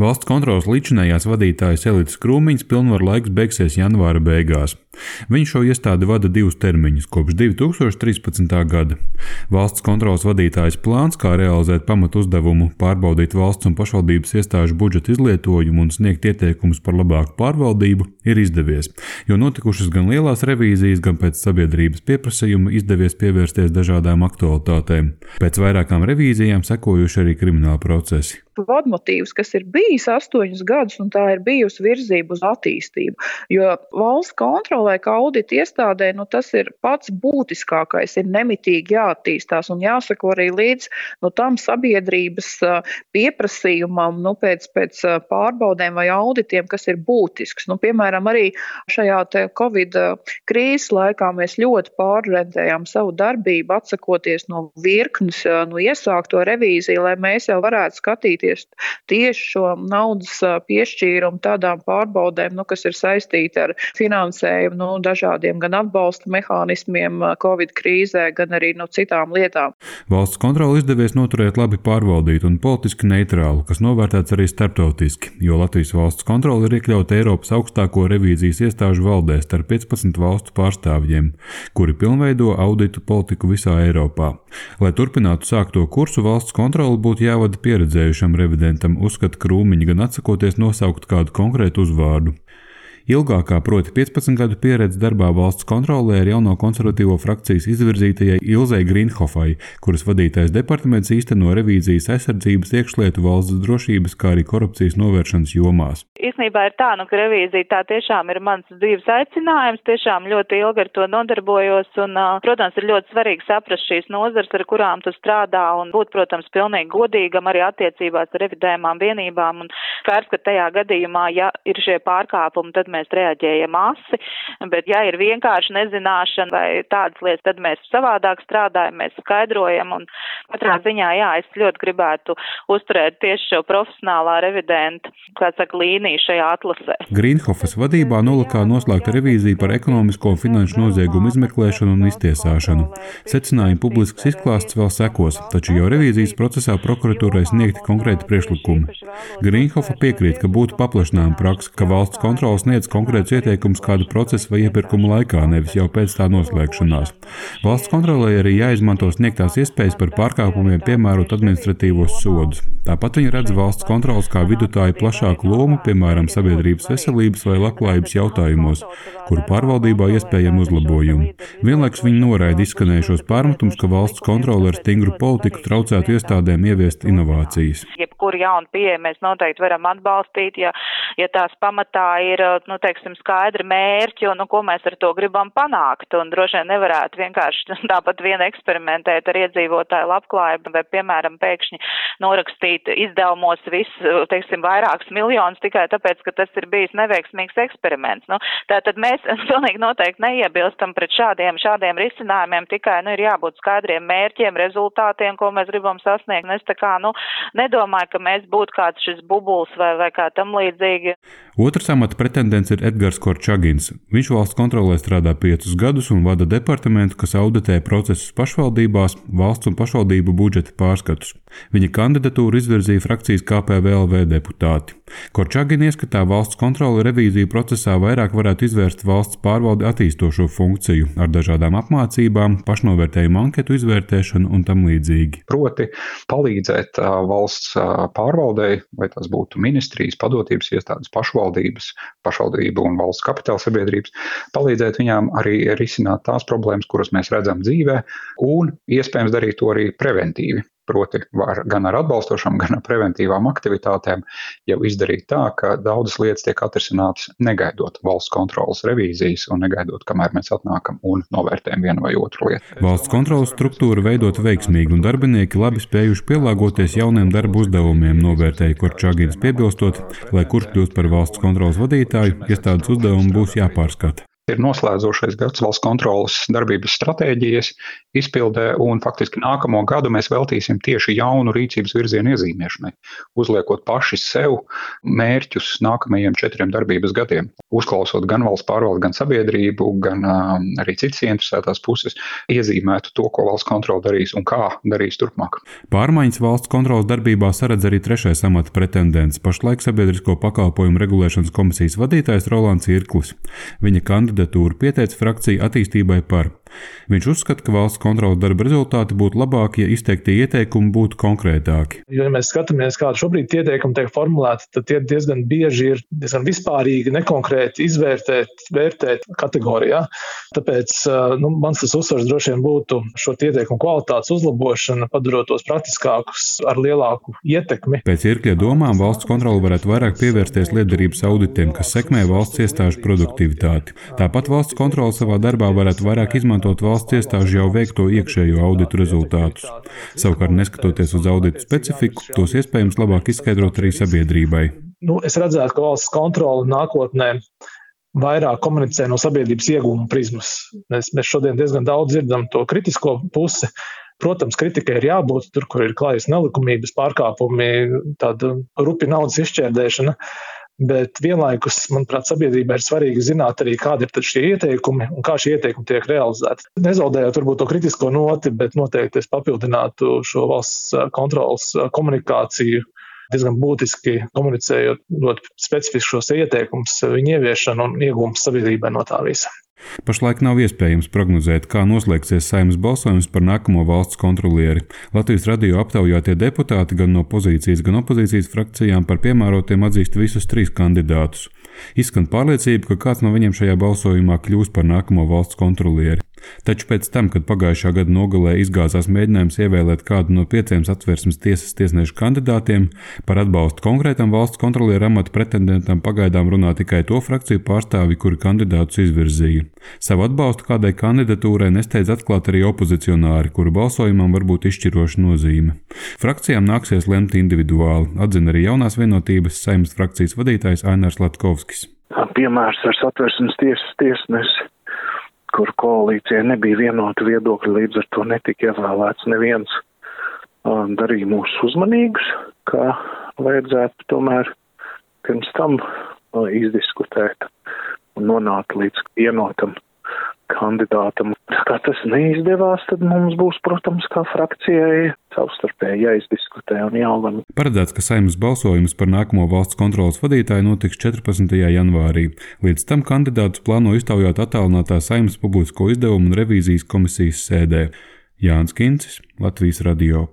Valsts kontrolas līdzinājās vadītājs Elites Krūmiņš pilnvaru laiks beigsies janvāra beigās. Viņš šo iestādi vada divus termiņus kopš 2013. gada. Valsts kontrolas vadītājas plāns, kā realizēt pamatu uzdevumu, pārbaudīt valsts un pašvaldības iestāžu budžeta izlietojumu un sniegt ieteikumus par labāku pārvaldību, ir izdevies, jo notikušas gan lielās revīzijas, gan pēc sabiedrības pieprasījuma izdevies pievērsties dažādām aktualitātēm. Pēc vairākām revīzijām sekojuši arī krimināla procesi vadmotīvs, kas ir bijis astoņus gadus, un tā ir bijusi virzība uz attīstību. Jo valsts kontrolē, kā audita iestādē, nu, tas ir pats būtiskākais, ir nemitīgi jāattīstās un jāsako arī līdz nu, tam sabiedrības pieprasījumam nu, pēc, pēc pārbaudēm vai auditiem, kas ir būtisks. Nu, piemēram, arī šajā Covid krīzes laikā mēs ļoti pārrentējām savu darbību, atsakoties no virknes no iesākto revīziju, lai mēs jau varētu skatīties tieši šo naudas piešķīrumu tādām pārbaudēm, nu, kas ir saistīti ar finansējumu, nu, dažādiem gan atbalsta mehānismiem Covid krīzē, gan arī nu, citām lietām. Valsts kontroli izdevies noturēt labi pārvaldītu un politiski neitrālu, kas novērtēts arī starptautiski, jo Latvijas valsts kontrole ir iekļauta Eiropas augstāko revīzijas iestāžu valdē starp 15 valstu pārstāvjiem, kuri pilnveido auditu politiku visā Eiropā. Lai turpinātu sākto kursu, valsts kontroli būtu jāvada pieredzējušam revidentam uzskata Krūmiņa gan atsakoties nosaukt kādu konkrētu uzvārdu. Ilgākā, proti 15 gadu pieredze darbā valsts kontrolē ar jauno konservatīvo frakcijas izvirzītajai Ilzai Grīnhofai, kuras vadītais departaments īsteno revīzijas aizsardzības, iekšlietu, valsts drošības, kā arī korupcijas novēršanas jomās. Īsnībā ir tā, nu, ka revīzija tā tiešām ir mans dzīves aicinājums, tiešām ļoti ilgi ar to nodarbojos un, protams, ir ļoti svarīgi saprast šīs nozars, ar kurām tu strādā un būt, protams, pilnīgi godīgam arī attiecībās ar revidējumām vienībām un skaidrs, ka tajā gadījumā, ja ir šie pārkāpumi, tad mēs reaģējam asi, bet ja ir vienkārši nezināšana vai tādas lietas, tad mēs savādāk strādājam, mēs skaidrojam un katrā ziņā, jā, es ļoti gribētu uzturēt tieši šo profesionālā revidenta, kā saka, līniju šajā atlasē. Grīnhofas vadībā nolikā noslēgta revīzija par ekonomisko un finanšu noziegumu izmeklēšanu un iztiesāšanu. Secinājumi publisks izklāsts vēl sekos, taču jau revīzijas procesā prokuratūrai sniegti konkrēti priekšlikumi. Grīnhofa piekrīt, ka būtu paplašinājuma praksa, ka valsts kontrols sniedz konkrēts ieteikums kādu procesu vai iepirkumu laikā, nevis jau pēc tā noslēgšanās. Valsts kontrolē arī jāizmanto sniegtās iespējas par pārkāpumiem piemērot administratīvos sodus. Tāpat viņi redz valsts kontrolas kā vidutāju plašāku lomu, piemēram, sabiedrības veselības vai labklājības jautājumos, kuru pārvaldībā iespējami uzlabojumi. Vienlaikus viņi noraida izskanējušos pārmetumus, ka valsts kontrole ar stingru politiku traucētu iestādēm ieviest inovācijas. Jebkuru jaunu pieeju mēs noteikti varam atbalstīt, ja, ja tās pamatā ir nu, teiksim, skaidri mērķi un nu, ko mēs ar to gribam panākt. Un droši vien nevarētu vienkārši tāpat vien eksperimentēt ar iedzīvotāju labklājību vai, piemēram, pēkšņi norakstīt izdevumos visu, teiksim, vairākus miljonus tikai tāpēc, ka tas ir bijis neveiksmīgs eksperiments. Nu, tātad mēs pilnīgi noteikti neiebilstam pret šādiem, šādiem risinājumiem, tikai, nu, ir jābūt skaidriem mērķiem, rezultātiem, ko mēs gribam sasniegt. Es tā kā, nu, nedomāju, ka mēs būtu kāds šis bubuls vai, vai kā tam līdzīgi. Otrs amata pretendents ir Edgars Korčagins. Viņš valsts kontrolē strādā piecus gadus un vada departamentu, kas auditē procesus pašvaldībās, valsts un pašvaldību budžeta pārskatus. Viņa kandidatūru izvirzīja frakcijas KPVLV deputāti. Korčagina ieskatā valsts kontrole revīziju procesā vairāk varētu izvērst valsts pārvaldi attīstošo funkciju ar dažādām apmācībām, pašnovērtējumu anketu izvērtēšanu un tam līdzīgi. Proti palīdzēt valsts pārvaldei, vai tas būtu ministrijas, padotības iestādes, pašvaldības, pašvaldību un valsts kapitāla sabiedrības, palīdzēt viņām arī risināt tās problēmas, kuras mēs redzam dzīvē, un iespējams darīt to arī preventīvi. Proti, var gan ar atbalstošām, gan ar preventīvām aktivitātēm jau izdarīt tā, ka daudzas lietas tiek atrisinātas negaidot valsts kontrolas revīzijas un negaidot, kamēr mēs atnākam un novērtējam vienu vai otru lietu. Valsts kontrolas struktūra veidot veiksmīgi, un darbinieki labi spējuši pielāgoties jauniem darba uzdevumiem, novērtēja Korčāgins piebilstot, lai kurš kļūst par valsts kontrolas vadītāju, iestādes uzdevumu būs jāpārskata. Ir noslēdzošais gads valsts kontrolas darbības stratēģijas izpildē, un faktiski nākamo gadu mēs veltīsim tieši jaunu rīcības virzienu iezīmēšanai, uzliekot paši sev mērķus nākamajiem četriem darbības gadiem. Uzklausot gan valsts pārvaldi, gan sabiedrību, gan uh, arī citas interesētās puses, iezīmētu to, ko valsts kontrola darīs un kā darīs turpmāk. Pārmaiņas valsts kontrolas darbībā saredz arī trešais amata pretendents - pašlaik sabiedrisko pakalpojumu regulēšanas komisijas vadītājs Rolands Irklis. Viņa kandidatūru pieteica frakcija attīstībai par Viņš uzskata, ka valsts kontrolas darba rezultāti būtu labāki, ja izteiktie ieteikumi būtu konkrētāki. Jo, ja mēs skatāmies, kāda šobrīd ieteikumi tiek formulēti, tad tie diezgan bieži ir diezgan vispārīgi, nekonkrēti izvērtēt, vērtēt kategorijā. Tāpēc nu, mans tas uzsvars droši vien būtu šo ieteikumu kvalitātes uzlabošana, padarot tos praktiskākus ar lielāku ietekmi. Pēc Irkļa domām valsts kontrole varētu vairāk pievērsties lietderības auditiem, kas sekmē valsts iestāžu produktivitāti. Tāpat valsts kontrole savā darbā varētu vairāk izmantot izmantot valsts iestāžu jau veikto iekšējo auditu rezultātus. Savukārt, neskatoties uz auditu specifiku, tos iespējams labāk izskaidrot arī sabiedrībai. Nu, es redzētu, ka valsts kontrole nākotnē vairāk komunicē no sabiedrības iegūmu prizmas. Mēs, mēs šodien diezgan daudz dzirdam to kritisko pusi. Protams, kritikai ir jābūt tur, kur ir klājas nelikumības pārkāpumi, tāda rupi naudas izšķērdēšana. Bet vienlaikus, manuprāt, sabiedrībai ir svarīgi zināt arī, kādi ir šie ieteikumi un kā šie ieteikumi tiek realizēti. Nezaudējot varbūt to kritisko noti, bet noteikti es papildinātu šo valsts kontrolas komunikāciju diezgan būtiski komunicējot ļoti specifiski šos ieteikumus, viņu ieviešanu un iegūmus sabiedrībai no tā visa. Pašlaik nav iespējams prognozēt, kā noslēgsies saimnes balsojums par nākamo valsts kontrolieri. Latvijas radio aptaujātie deputāti gan no pozīcijas, gan opozīcijas frakcijām par piemērotiem atzīst visus trīs kandidātus. Izskan pārliecība, ka kāds no viņiem šajā balsojumā kļūs par nākamo valsts kontrolieri. Taču pēc tam, kad pagājušā gada nogalē izgāzās mēģinājums ievēlēt kādu no pieciem satversmes tiesas tiesnešu kandidātiem, par atbalstu konkrētam valsts kontrolieru amata pretendentam pagaidām runā tikai to frakciju pārstāvi, kuri kandidātus izvirzīja. Savu atbalstu kādai kandidatūrai nesteidz atklāt arī opozicionāri, kuru balsojumam var būt izšķiroša nozīme. Frakcijām nāksies lemt individuāli, atzina arī jaunās vienotības saimnes frakcijas vadītājs Ainārs Latkovskis. Piemērs ar satversmes tiesas tiesnesi kur koalīcijai nebija vienota viedokļa, līdz ar to netika ievēlēts neviens, darīja mūs uzmanīgus, kā vajadzētu tomēr pirms tam izdiskutēt un nonākt līdz vienotam kandidātam. Kā tas neizdevās, tad mums būs, protams, kā frakcijai savstarpēji jāizdiskutē un jālem. Paredzēts, ka saimnes balsojums par nākamo valsts kontrolas vadītāju notiks 14. janvārī. Līdz tam kandidātus plāno iztaujāt attālinātā saimnes publisko izdevumu un revīzijas komisijas sēdē. Jānis Kincis, Latvijas radio.